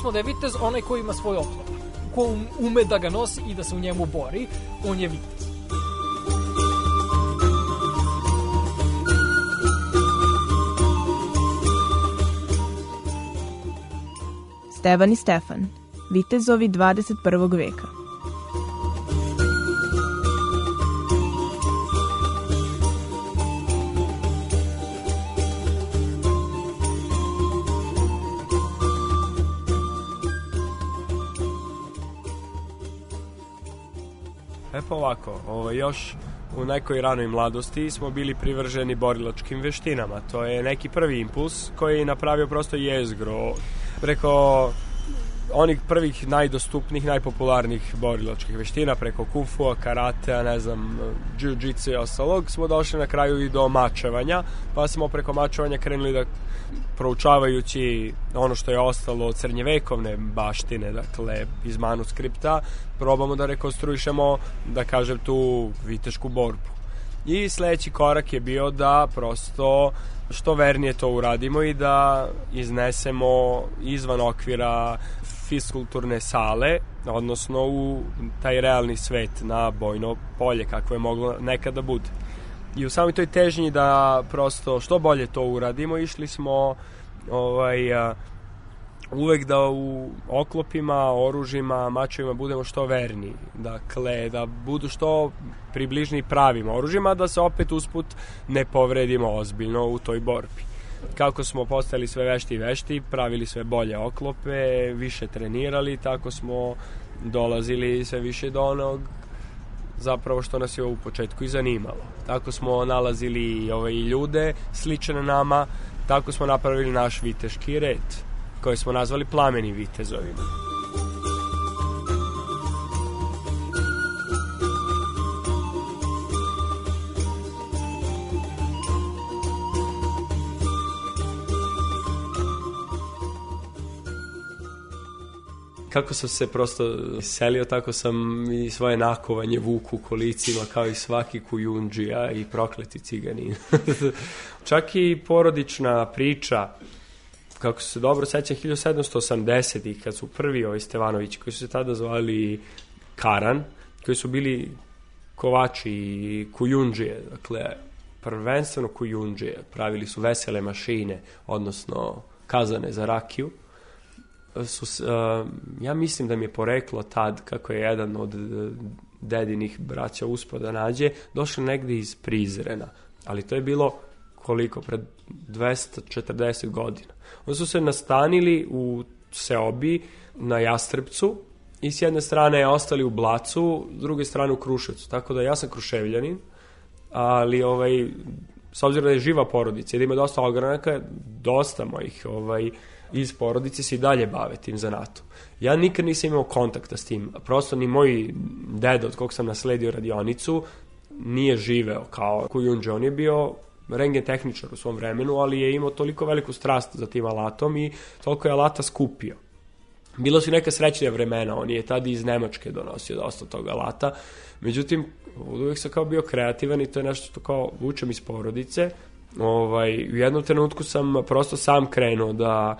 Smo da je vitez onaj koji ima svoj oklop. Ko um- ume da ga nosi i da se u njemu bori, on je vitez. Stevan i Stefan, vitezovi 21. veka. Ovako, ovo, još u nekoj ranoj mladosti smo bili privrženi borilačkim veštinama. To je neki prvi impuls koji je napravio prosto jezgro preko onih prvih najdostupnih, najpopularnijih borilačkih veština preko kung fu, karatea, ne znam, jiu-jitsu i ostalog, smo došli na kraju i do mačevanja, pa smo preko mačevanja krenuli da proučavajući ono što je ostalo od srednjevekovne baštine, dakle iz manuskripta, probamo da rekonstruišemo, da kažem, tu vitešku borbu. I sledeći korak je bio da prosto što vernije to uradimo i da iznesemo izvan okvira fiskulturne sale, odnosno u taj realni svet na bojno polje, kako je moglo nekada bude. I u samoj toj težnji da prosto što bolje to uradimo, išli smo ovaj, uvek da u oklopima, oružjima, mačevima budemo što verni. Dakle, da budu što približni pravim oružjima, da se opet usput ne povredimo ozbiljno u toj borbi. Kako smo postali sve vešti i vešti, pravili sve bolje oklope, više trenirali, tako smo dolazili sve više do onog zapravo što nas je u početku i zanimalo. Tako smo nalazili ovaj, ljude slične nama, tako smo napravili naš viteški red koji smo nazvali plameni vitezovima. Kako sam se prosto selio, tako sam i svoje nakovanje vuku kolicima kao i svaki kujundžija i prokleti ciganin. Čak i porodična priča kako se dobro sećam, 1780-ih, kad su prvi ovi Stevanovići, koji su se tada zvali Karan, koji su bili kovači i kujundžije, dakle, prvenstveno kujundžije, pravili su vesele mašine, odnosno kazane za rakiju, su, ja mislim da mi je poreklo tad, kako je jedan od dedinih braća uspio da nađe, došao negde iz Prizrena, ali to je bilo koliko, pred 240 godina. Oni su se nastanili u Seobi na Jastrebcu i s jedne strane ostali u Blacu, s druge strane u Kruševcu. Tako da ja sam kruševljanin, ali ovaj, s obzirom da je živa porodica i da ima dosta ogranaka, dosta mojih ovaj, iz porodice se i dalje bave tim zanatom. Ja nikad nisam imao kontakta s tim. Prosto ni moj deda od kog sam nasledio radionicu nije živeo kao Kujundže. On je bio rengen tehničar u svom vremenu, ali je imao toliko veliku strast za tim alatom i toliko je alata skupio. Bilo su neka srećnija vremena, on je tada iz Nemačke donosio dosta tog alata, međutim, uvijek sam kao bio kreativan i to je nešto što kao vučem iz porodice. Ovaj, u jednom trenutku sam prosto sam krenuo da,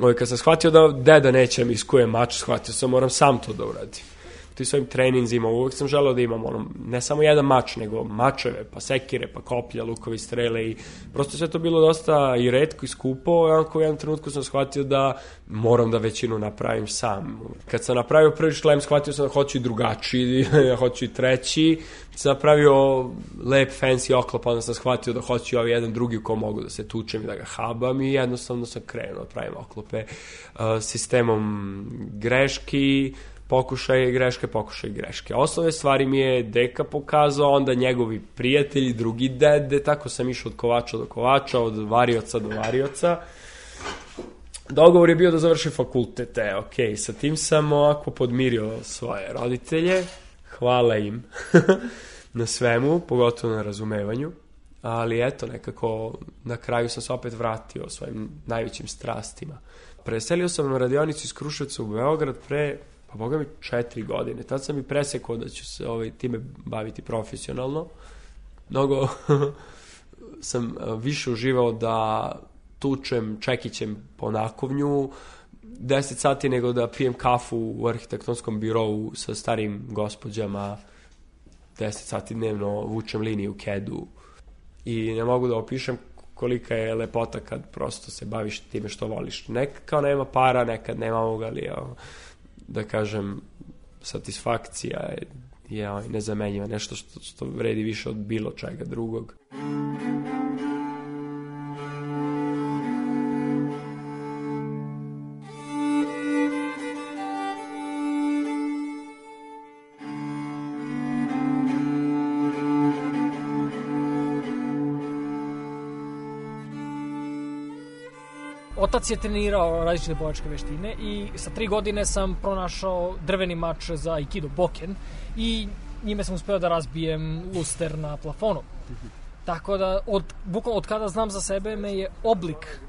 ovaj, kad sam shvatio da deda neće mi iskuje mač, shvatio sam moram sam to da uradim. Tim svojim treninzima, uvek sam želeo da imam ono, ne samo jedan mač, nego mačeve, pa sekire, pa koplja, lukovi, strele i prosto sve to bilo dosta i redko i skupo, onako u jednom trenutku sam shvatio da moram da većinu napravim sam. Kad sam napravio prvi šlem, shvatio sam da hoću i drugačiji, da hoću i treći, sam napravio lep fancy oklop, onda sam shvatio da hoću i ovaj jedan drugi u kom mogu da se tučem i da ga habam i jednostavno sam krenuo da pravim oklope uh, sistemom greški, pokušaj greške, pokušaj greške. Osnovne stvari mi je deka pokazao, onda njegovi prijatelji, drugi dede, tako sam išao od kovača do kovača, od varioca do varioca. Dogovor je bio da završim fakultet, e, ok, sa tim sam ovako podmirio svoje roditelje, hvala im na svemu, pogotovo na razumevanju, ali eto, nekako na kraju sam se opet vratio svojim najvećim strastima. Preselio sam na radionicu iz Kruševca u Beograd pre pa boga mi četiri godine. Tad sam i presekao da ću se ovaj, time baviti profesionalno. Mnogo sam više uživao da tučem čekićem po nakovnju 10 sati nego da pijem kafu u arhitektonskom birovu sa starim gospođama 10 sati dnevno vučem liniju kedu i ne mogu da opišem kolika je lepota kad prosto se baviš time što voliš. Nekad kao nema para, nekad nema ovoga, ali ja, da kažem, satisfakcija je, je nezamenjiva, nešto što, što vredi više od bilo čega drugog. Otac je trenirao različite bojačke veštine i sa tri godine sam pronašao drveni mač za Aikido Boken i njime sam uspeo da razbijem luster na plafonu. Tako da, od, bukvalno od kada znam za sebe, me je oblik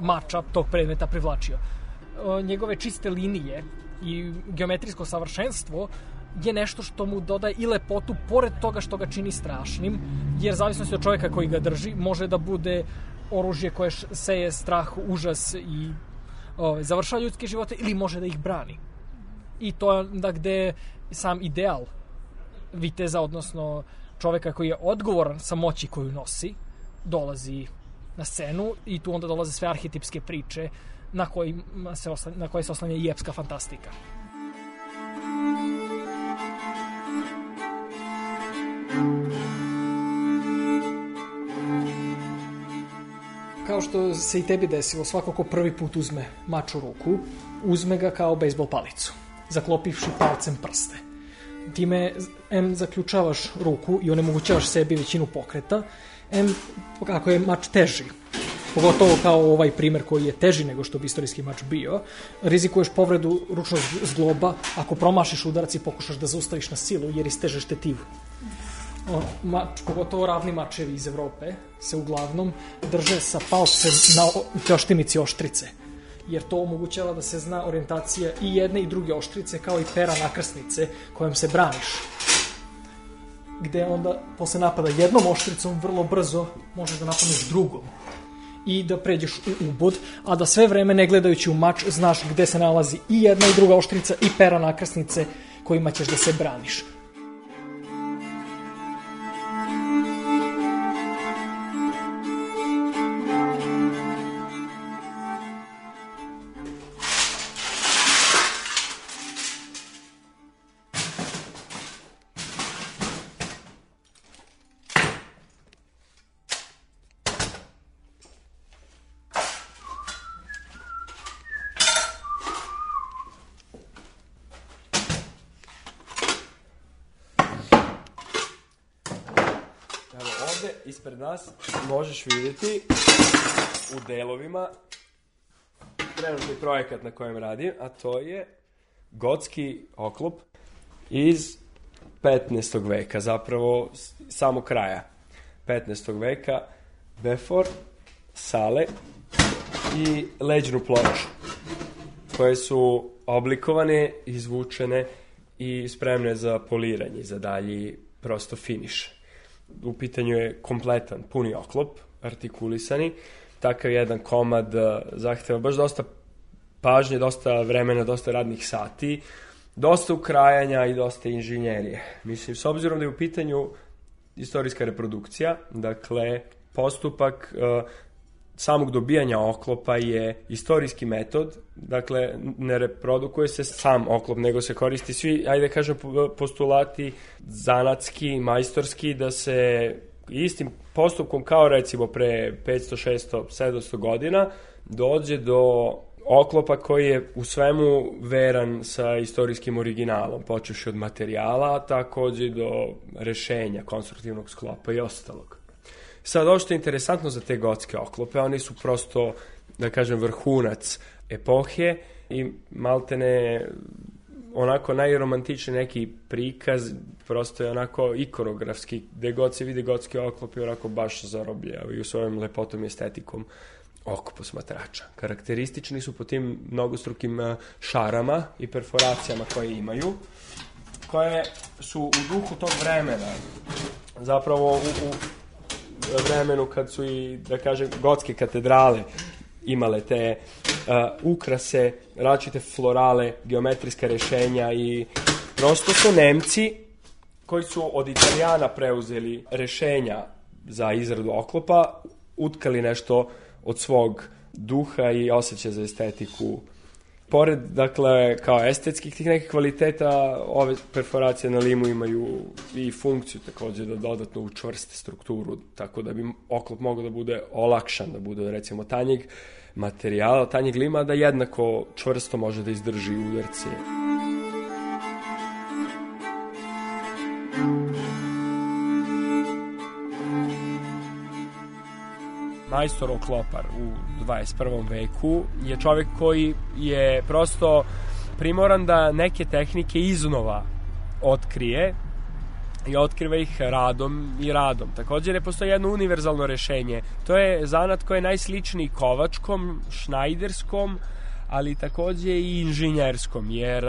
mača tog predmeta privlačio. Njegove čiste linije i geometrijsko savršenstvo je nešto što mu dodaje i lepotu pored toga što ga čini strašnim, jer zavisnosti od čovjeka koji ga drži može da bude oružje koje seje strah, užas i o, završava ljudske živote ili može da ih brani. I to je da gde sam ideal viteza, odnosno čoveka koji je odgovoran sa moći koju nosi, dolazi na scenu i tu onda dolaze sve arhetipske priče na, kojima se oslanja, na koje se oslanja i epska fantastika. Kao što se i tebi desilo, svako ko prvi put uzme mač u ruku, uzme ga kao bejsbol palicu, zaklopivši palcem prste. Time, M, zaključavaš ruku i onemogućavaš sebi većinu pokreta, M, ako je mač teži, pogotovo kao ovaj primer koji je teži nego što bi istorijski mač bio, rizikuješ povredu ručnog zgloba ako promašiš udarac i pokušaš da zaustaviš na silu jer istežeš tetivu mač, pogotovo ravni mačevi iz Evrope, se uglavnom drže sa palcem na ćoštinici oštrice jer to omogućava da se zna orijentacija i jedne i druge oštrice kao i pera nakrsnice kojom se braniš gde onda posle napada jednom oštricom vrlo brzo možeš da napadneš drugom i da pređeš u ubod, a da sve vreme ne gledajući u mač znaš gde se nalazi i jedna i druga oštrica i pera nakrsnice kojima ćeš da se braniš. Možeš vidjeti u delovima trenutni projekat na kojem radim, a to je gotski oklop iz 15. veka, zapravo samo kraja 15. veka, befor, sale i leđnu ploču, koje su oblikovane, izvučene i spremne za poliranje, za dalji prosto finiš u pitanju je kompletan, puni oklop, artikulisani. Takav jedan komad uh, zahteva baš dosta pažnje, dosta vremena, dosta radnih sati. dosta ukrajanja i dosta inženjerije. Mislim, s obzirom da je u pitanju istorijska reprodukcija, dakle, postupak uh, samog dobijanja oklopa je istorijski metod, dakle ne reprodukuje se sam oklop, nego se koristi svi, ajde da kažem, postulati zanatski, majstorski, da se istim postupkom kao recimo pre 500, 600, 700 godina dođe do oklopa koji je u svemu veran sa istorijskim originalom, počeši od materijala, takođe do rešenja, konstruktivnog sklopa i ostalog. Sad, ovo što je interesantno za te gotske oklope, oni su prosto, da kažem, vrhunac epohe i maltene onako najromantični neki prikaz, prosto je onako ikonografski, gde god se vidi gotski oklop i onako baš zarobljava i u svojom lepotom i estetikom oko posmatrača. Karakteristični su po tim mnogostrukim eh, šarama i perforacijama koje imaju, koje su u duhu tog vremena, zapravo u, u vremenu kad su i, da kažem, gotske katedrale imale te uh, ukrase, različite florale, geometrijska rešenja i prosto su Nemci koji su od Italijana preuzeli rešenja za izradu oklopa, utkali nešto od svog duha i osjećaja za estetiku pored, dakle, kao estetskih tih nekih kvaliteta, ove perforacije na limu imaju i funkciju takođe da dodatno učvrste strukturu, tako da bi oklop mogao da bude olakšan, da bude recimo tanjeg materijala, tanjeg lima, da jednako čvrsto može da izdrži udarce. Majstor oklopar u 21. veku je čovjek koji je prosto primoran da neke tehnike iznova otkrije i otkriva ih radom i radom. Također ne postoji jedno univerzalno rešenje. To je zanat koji je najsličniji kovačkom, šnajderskom, ali takođe i inženjerskom, jer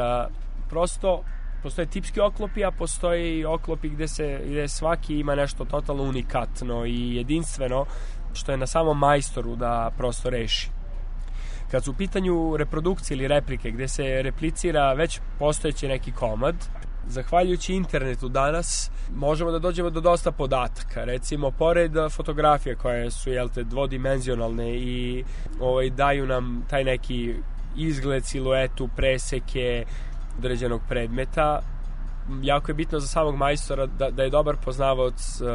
prosto postoje tipski oklopi, a postoje i oklopi gde, se, gde svaki ima nešto totalno unikatno i jedinstveno što je na samom majstoru da prosto reši. Kad su u pitanju reprodukcije ili replike gde se replicira već postojeći neki komad, zahvaljujući internetu danas možemo da dođemo do dosta podataka. Recimo, pored fotografije koje su jel te, dvodimenzionalne i ovaj, daju nam taj neki izgled, siluetu, preseke određenog predmeta, jako je bitno za samog majstora da, da je dobar poznavac uh,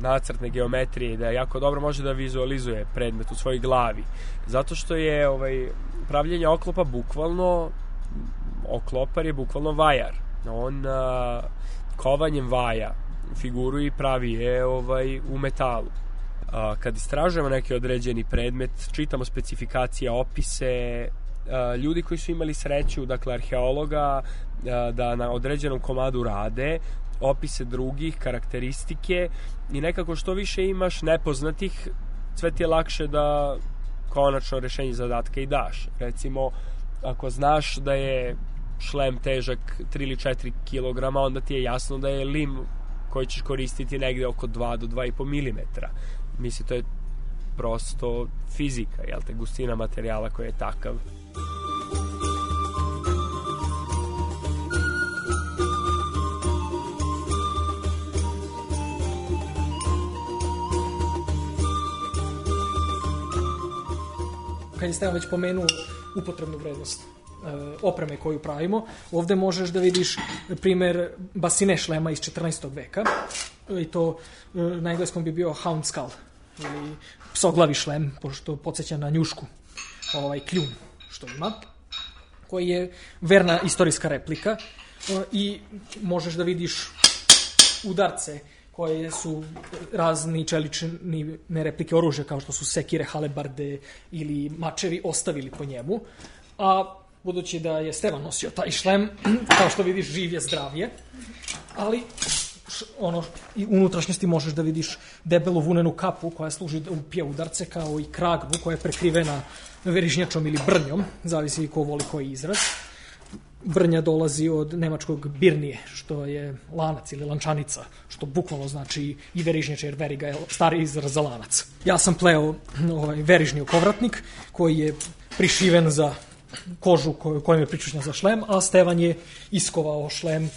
nacrtne geometrije da jako dobro može da vizualizuje predmet u svojoj glavi. Zato što je ovaj pravljenje oklopa bukvalno oklopar je bukvalno vajar. On a, kovanjem vaja figuru i pravi je ovaj u metalu. A, kad istražujemo neki određeni predmet, čitamo specifikacije, opise, ljudi koji su imali sreću, dakle arheologa, da na određenom komadu rade, opise drugih, karakteristike i nekako što više imaš nepoznatih, sve ti je lakše da konačno rešenje zadatka i daš. Recimo, ako znaš da je šlem težak 3 ili 4 kg, onda ti je jasno da je lim koji ćeš koristiti negde oko 2 do 2,5 mm. Misli, to je prosto fizika, jel te, gustina materijala koji je takav. Kad je Stevan već pomenuo upotrebnu vrednost e, opreme koju pravimo. Ovde možeš da vidiš primer basine šlema iz 14. veka i to e, na engleskom bi bio hound skull ili psoglavi šlem, pošto podsjeća na njušku, ovaj kljun što ima, koji je verna istorijska replika e, i možeš da vidiš udarce koje su razni čelični replike oružja kao što su sekire, halebarde ili mačevi ostavili po njemu. A budući da je Stevan nosio taj šlem, kao što vidiš živ je zdravije, ali ono, i unutrašnjosti možeš da vidiš debelu vunenu kapu koja služi da upije udarce kao i kragvu koja je prekrivena verižnjačom ili brnjom, zavisi ko voli koji izraz brnja dolazi od nemačkog birnije, što je lanac ili lančanica, što bukvalno znači i verižnjače, jer veriga je stari izraz za lanac. Ja sam pleo ovaj, verižni okovratnik, koji je prišiven za kožu koju, kojom je pričušnja za šlem, a Stevan je iskovao šlem,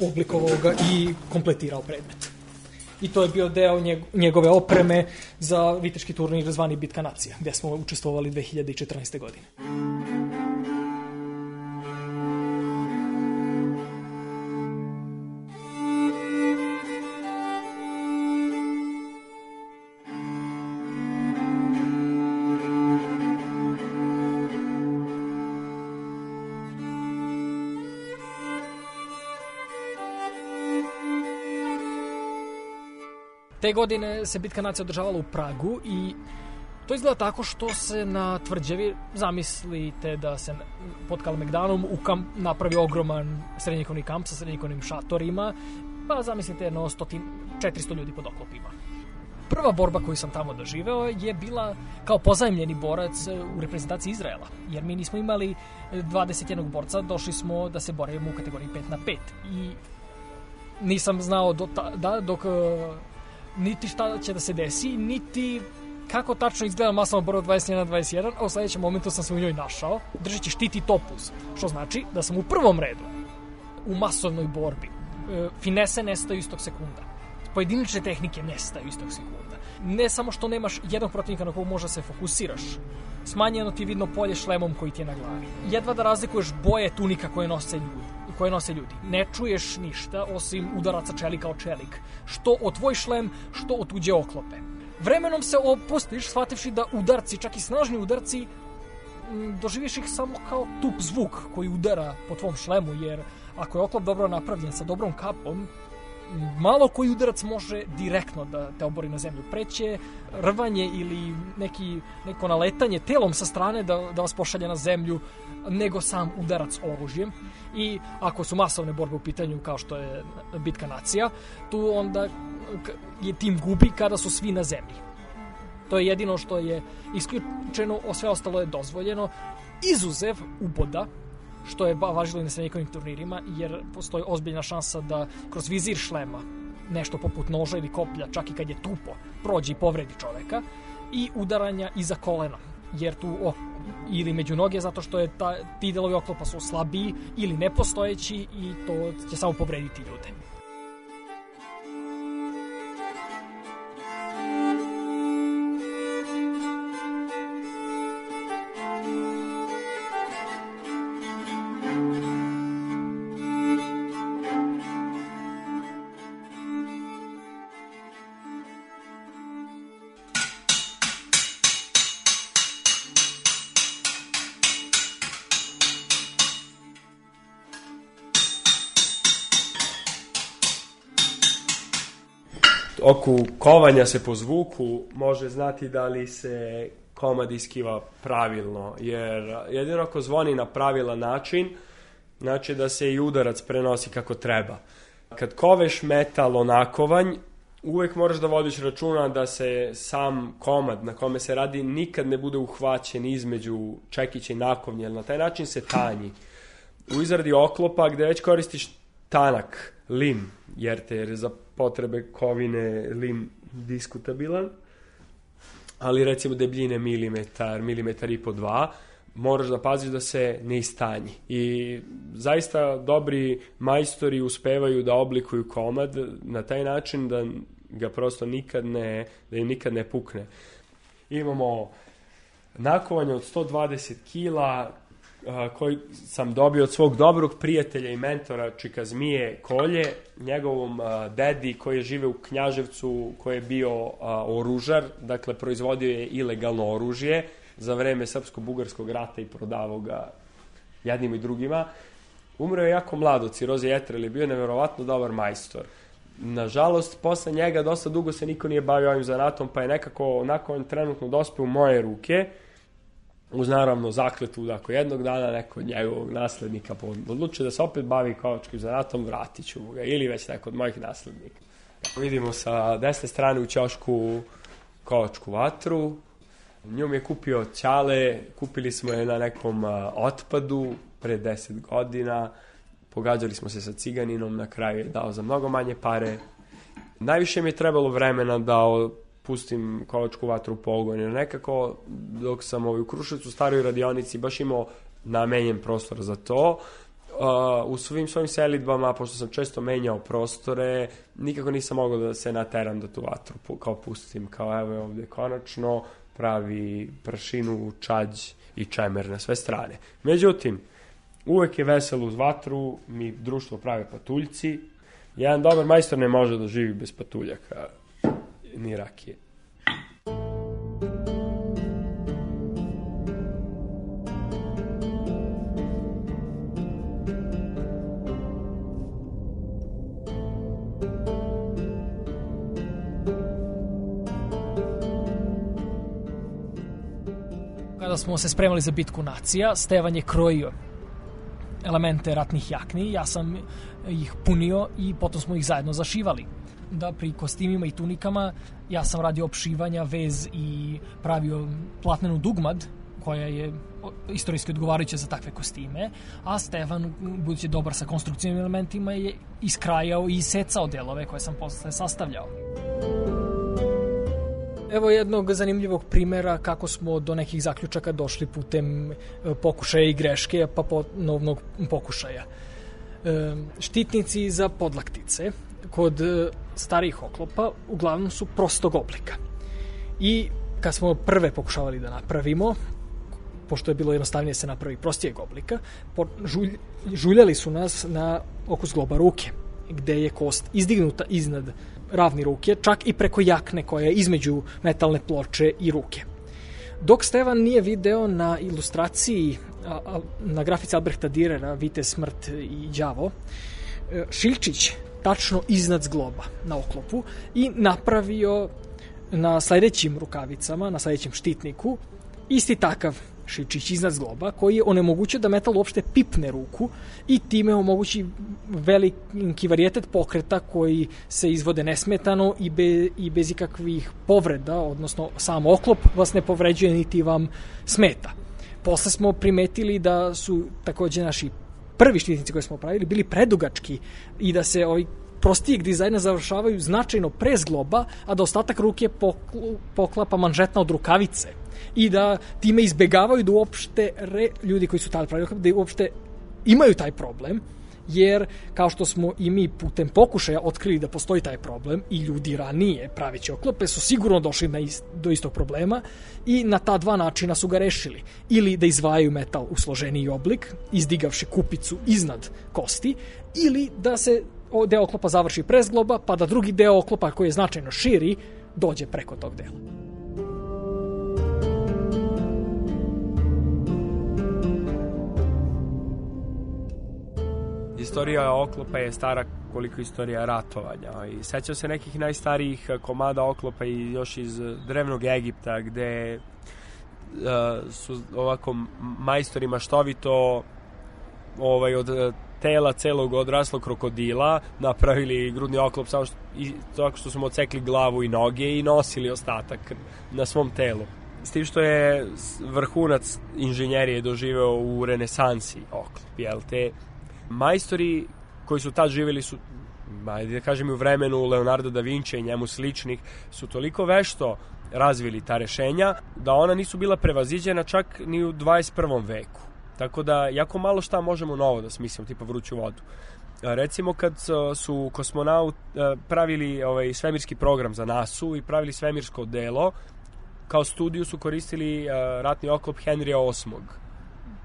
oblikovao ga i kompletirao predmet. I to je bio deo njeg- njegove opreme za viteški turnir zvani Bitka nacija, gde smo učestvovali 2014. godine. Godine se bitka nacija održavala u Pragu i to izgleda tako što se na tvrđavi, zamislite da se pod Kalemegdanom u kamp napravi ogroman srednjekovni kamp sa srednjekovnim šatorima, pa zamislite jedno 100, 400 ljudi pod oklopima. Prva borba koju sam tamo doživeo je bila kao pozajemljeni borac u reprezentaciji Izraela, jer mi nismo imali 21 borca, došli smo da se borimo u kategoriji 5 na 5 i nisam znao do tada dok uh, niti šta će da se desi, niti kako tačno izgleda masovna borba 21 na 21, a u sledećem momentu sam se u njoj našao, držeći štit i topuz, što znači da sam u prvom redu u masovnoj borbi. E, finese nestaju istog sekunda. Pojedinične tehnike nestaju istog sekunda. Ne samo što nemaš jednog protivnika na kogu možda se fokusiraš, smanjeno ti je vidno polje šlemom koji ti je na glavi. Jedva da razlikuješ boje tunika koje nose ljudi koje nose ljudi. Ne čuješ ništa osim udaraca čelika o čelik. Što od tvoj šlem, što od tuđe oklope. Vremenom se opustiš, shvativši da udarci, čak i snažni udarci, doživiš ih samo kao tup zvuk koji udara po tvom šlemu, jer ako je oklop dobro napravljen sa dobrom kapom, malo koji udarac može direktno da te obori na zemlju. Preće rvanje ili neki, neko naletanje telom sa strane da, da vas pošalje na zemlju nego sam udarac oružjem i ako su masovne borbe u pitanju kao što je bitka nacija, tu onda je tim gubi kada su svi na zemlji. To je jedino što je isključeno, sve ostalo je dozvoljeno, izuzev uboda, što je važilo i na srednjekovim turnirima, jer postoji ozbiljna šansa da kroz vizir šlema nešto poput noža ili koplja, čak i kad je tupo, prođe i povredi čoveka, i udaranja iza kolena, jer tu o, ili među noge zato što je ta, ti delovi oklopa su slabiji ili nepostojeći i to će samo povrediti ljude. Oku kovanja se po zvuku može znati da li se komad iskiva pravilno, jer jedino ako zvoni na pravilan način, znači da se i udarac prenosi kako treba. Kad koveš metal onakovanj, uvek moraš da vodiš računa da se sam komad na kome se radi nikad ne bude uhvaćen između čekića i nakovnja, jer na taj način se tanji. U izradi oklopa gde već koristiš tanak lim, jer te jer za potrebe kovine lim diskutabilan, ali recimo debljine milimetar, milimetar i po dva, moraš da paziš da se ne istanji. I zaista dobri majstori uspevaju da oblikuju komad na taj način da ga prosto nikad ne, da im nikad ne pukne. Imamo nakovanje od 120 kila koji sam dobio od svog dobrog prijatelja i mentora Čika Zmije Kolje, njegovom dedi koji je žive u Knjaževcu, koji je bio oružar, dakle proizvodio je ilegalno oružje za vreme Srpsko-Bugarskog rata i prodavao ga jednim i drugima. Umro je jako mlad od ciroze jetre, ali je bio neverovatno dobar majstor. Nažalost, posle njega dosta dugo se niko nije bavio ovim zanatom, pa je nekako onako on trenutno dospeo u moje ruke uz naravno zakletu da ako jednog dana neko od njegovog naslednika odluči da se opet bavi kovačkim zanatom, vratit ću ga ili već neko od mojih naslednika. Vidimo sa desne strane u ćošku kovačku vatru, njom je kupio ćale, kupili smo je na nekom otpadu pre 10 godina, pogađali smo se sa ciganinom, na kraju je dao za mnogo manje pare. Najviše mi je trebalo vremena da pustim kolačku vatru u pogon. Jer nekako, dok sam ovaj, u Kruševcu staroj radionici baš imao namenjen prostor za to, Uh, u svim svojim selidbama, pošto sam često menjao prostore, nikako nisam mogao da se nateram da tu vatru kao pustim, kao evo je ovde konačno, pravi pršinu, čađ i čemer na sve strane. Međutim, uvek je veselo uz vatru, mi društvo prave patuljci, jedan dobar majstor ne može da živi bez patuljaka, ni rakije. Kada smo se spremali za bitku nacija, Stevan je krojio elemente ratnih jakni, ja sam ih punio i potom smo ih zajedno zašivali. Da pri kostimima i tunikama ja sam radio opšivanja, vez i pravio platnenu dugmad koja je istorijski odgovarajuća za takve kostime, a Stefan, budući dobar sa konstrukcijnim elementima, je iskrajao i secao delove koje sam posle sastavljao. Evo jednog zanimljivog primera kako smo do nekih zaključaka došli putem e, pokušaja i greške, pa ponovnog pokušaja. E, štitnici za podlaktice kod e, starijih oklopa uglavnom su prostog oblika. I kad smo prve pokušavali da napravimo, pošto je bilo jednostavnije se napravi prostijeg oblika, žulj, žuljali su nas na okus globa ruke, gde je kost izdignuta iznad ravni ruke, čak i preko jakne koja je između metalne ploče i ruke. Dok Stevan nije video na ilustraciji na grafici Albrehta Direra Vite smrt i đavo Šilčić tačno iznad zgloba na oklopu i napravio na sledećim rukavicama, na sledećem štitniku isti takav Šilčić iznad zgloba, koji je onemogućio da metal uopšte pipne ruku i time omogući veliki varijetet pokreta koji se izvode nesmetano i, be, i bez ikakvih povreda, odnosno sam oklop vas ne povređuje niti vam smeta. Posle smo primetili da su takođe naši prvi štitnici koje smo pravili bili predugački i da se ovi prostijeg dizajna završavaju značajno pre zgloba, a da ostatak ruke poklapa manžetna od rukavice. I da time izbegavaju da uopšte re, ljudi koji su tada pravili da uopšte imaju taj problem jer kao što smo i mi putem pokušaja otkrili da postoji taj problem i ljudi ranije praveći oklope su sigurno došli na ist, do istog problema i na ta dva načina su ga rešili. Ili da izvajaju metal u složeniji oblik, izdigavši kupicu iznad kosti, ili da se deo oklopa završi pre zgloba, pa da drugi deo oklopa koji je značajno širi dođe preko tog dela. Istorija oklopa je stara koliko istorija ratovanja i sećam se nekih najstarijih komada oklopa i još iz drevnog Egipta gde uh, su ovako majstori maštovito ovaj, od tela celog odraslog krokodila, napravili grudni oklop samo što, i, tako što smo ocekli glavu i noge i nosili ostatak na svom telu. S tim što je vrhunac inženjerije doživeo u renesansi oklop, jel te? Majstori koji su tad živjeli su ajde da kažem u vremenu Leonardo da Vinci i njemu sličnih, su toliko vešto razvili ta rešenja da ona nisu bila prevaziđena čak ni u 21. veku. Tako da, jako malo šta možemo novo da smislimo, tipa vruću vodu. Recimo kad su kosmonaut pravili ovaj svemirski program za NASA i pravili svemirsko delo, kao studiju su koristili ratni oklop Henrya VIII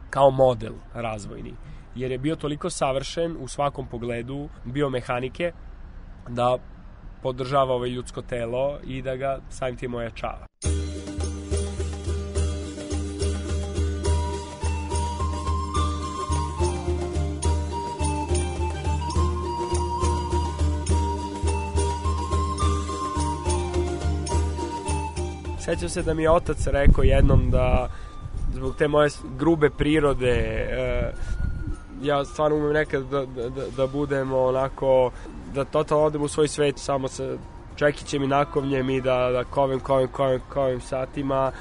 kao model razvojni jer je bio toliko savršen u svakom pogledu biomehanike da podržava ovaj ljudsko telo i da ga samim tim ojačava. Sećam se da mi je otac rekao jednom da zbog te moje grube prirode e, ja stvarno umem nekad da, da, da, da budem onako da totalno odem u svoj svet samo sa čekićem i nakovnjem i da, da kovem, kovem, kovem, kovem satima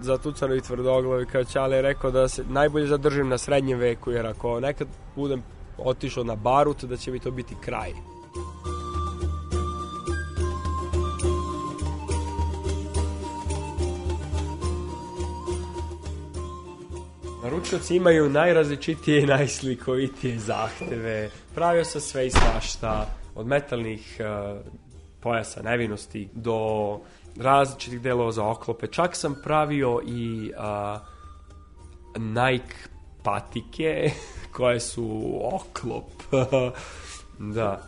zatucano i tvrdoglavi kao Ćale je rekao da se najbolje zadržim na srednjem veku jer ako nekad budem otišao na barut da će mi to biti kraj. Naručioci imaju najrazličitije i najslikovitije zahteve. Pravio sam sve i svašta, od metalnih uh, pojasa nevinosti do različitih delova za oklope. Čak sam pravio i uh, Nike patike koje su oklop. da,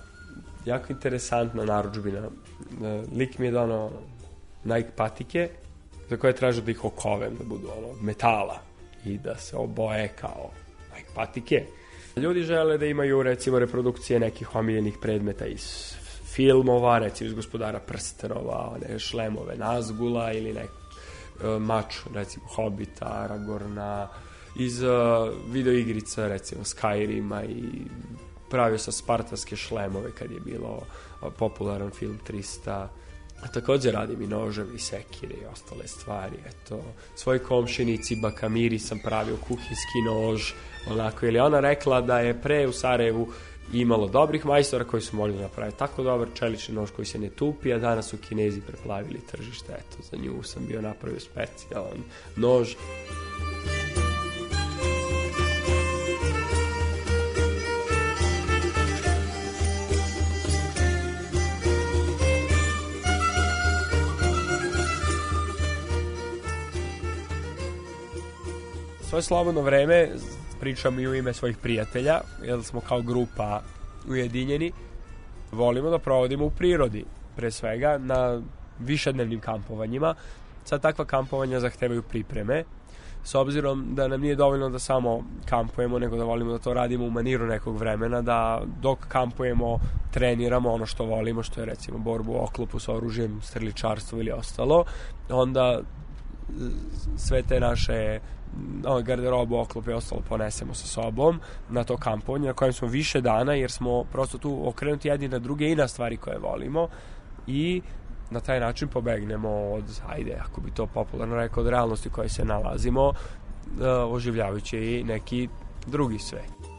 jako interesantna naručbina. Lik mi je donao Nike patike za koje traže da ih okovem, da budu ono, metala i da se oboje kao Nike patike. Ljudi žele da imaju recimo reprodukcije nekih omiljenih predmeta iz filmova, recimo iz gospodara prstenova, one šlemove Nazgula ili nek uh, mač, recimo Hobita, Aragorna, iz uh, videoigrica, recimo Skyrima i pravio sa spartanske šlemove kad je bilo uh, popularan film 300 A takođe radim i noževi, sekire i ostale stvari. Eto, svoj komšinici Bakamiri sam pravio kuhinski nož, onako, ili ona rekla da je pre u Sarajevu imalo dobrih majstora koji su mogli da napraviti tako dobar čelični nož koji se ne tupi, a danas su Kinezi preplavili tržište. Eto, za nju sam bio napravio specijalan nož. 'Svoje slobodno vreme pričam i u ime svojih prijatelja, jer smo kao grupa ujedinjeni. Volimo da provodimo u prirodi, pre svega na višednevnim kampovanjima. Sad takva kampovanja zahtevaju pripreme, s obzirom da nam nije dovoljno da samo kampujemo, nego da volimo da to radimo u maniru nekog vremena, da dok kampujemo treniramo ono što volimo, što je recimo borbu u oklopu sa oružjem, streličarstvo ili ostalo, onda sve te naše garderobu, oklope i ostalo ponesemo sa sobom na to kampovanje na kojem smo više dana jer smo prosto tu okrenuti jedni na druge i na stvari koje volimo i na taj način pobegnemo od, ajde, ako bi to popularno rekao, od realnosti koje se nalazimo, oživljavajući i neki drugi svet.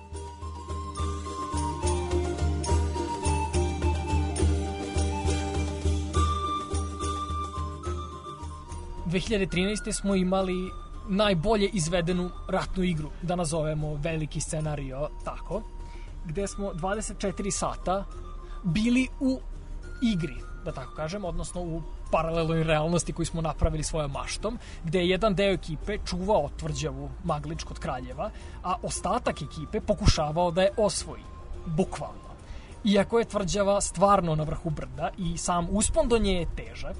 2013. smo imali najbolje izvedenu ratnu igru, da nazovemo veliki scenario tako, gde smo 24 sata bili u igri, da tako kažem, odnosno u paralelnoj realnosti koju smo napravili svojom maštom, gde je jedan deo ekipe čuvao tvrđavu Maglič kod Kraljeva, a ostatak ekipe pokušavao da je osvoji, bukvalno. Iako je tvrđava stvarno na vrhu brda i sam uspon do nje je težak,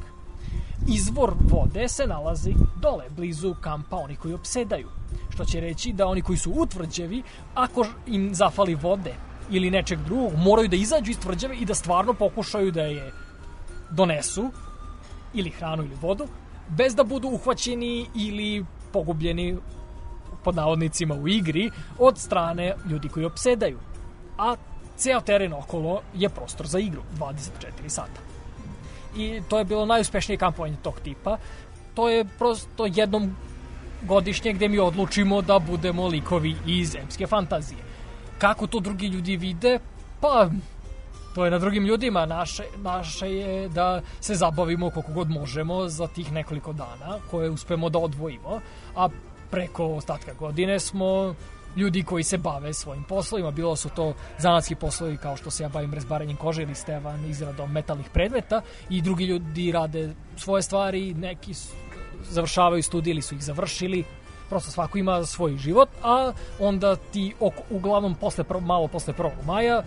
izvor vode se nalazi dole, blizu kampa oni koji opsedaju. Što će reći da oni koji su u tvrđavi, ako im zafali vode ili nečeg drugog, moraju da izađu iz tvrđave i da stvarno pokušaju da je donesu, ili hranu ili vodu, bez da budu uhvaćeni ili pogubljeni pod navodnicima u igri od strane ljudi koji opsedaju. A ceo teren okolo je prostor za igru, 24 sata i to je bilo najuspešnije kampovanje tog tipa. To je prosto jednom godišnje gde mi odlučimo da budemo likovi iz emske fantazije. Kako to drugi ljudi vide? Pa, to je na drugim ljudima. Naše, naše je da se zabavimo koliko god možemo za tih nekoliko dana koje uspemo da odvojimo, a preko ostatka godine smo ljudi koji se bave svojim poslovima. Bilo su to zanatski poslovi kao što se ja bavim rezbaranjem kože ili Stevan izradom metalnih predmeta i drugi ljudi rade svoje stvari, neki završavaju studije ili su ih završili prosto svako ima svoj život, a onda ti oko, uglavnom posle, malo posle 1. maja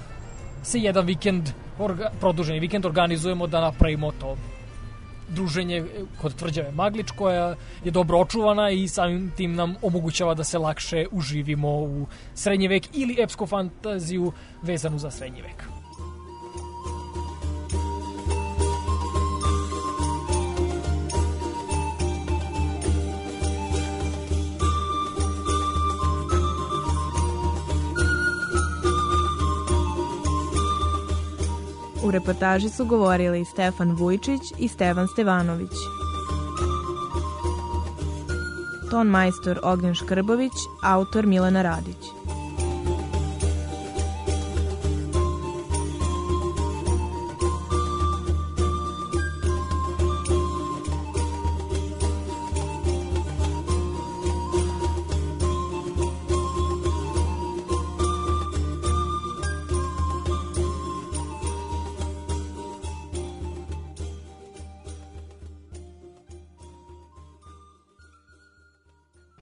se jedan vikend, orga, produženi vikend organizujemo da napravimo to druženje kod tvrđave Maglič koja je dobro očuvana i samim tim nam omogućava da se lakše uživimo u srednji vek ili epsku fantaziju vezanu za srednji vek. Reportaži su govorili Stefan Vujčić i Stevan Stevanović. Ton majstor Ognjen Škrbović, autor Milena Radić.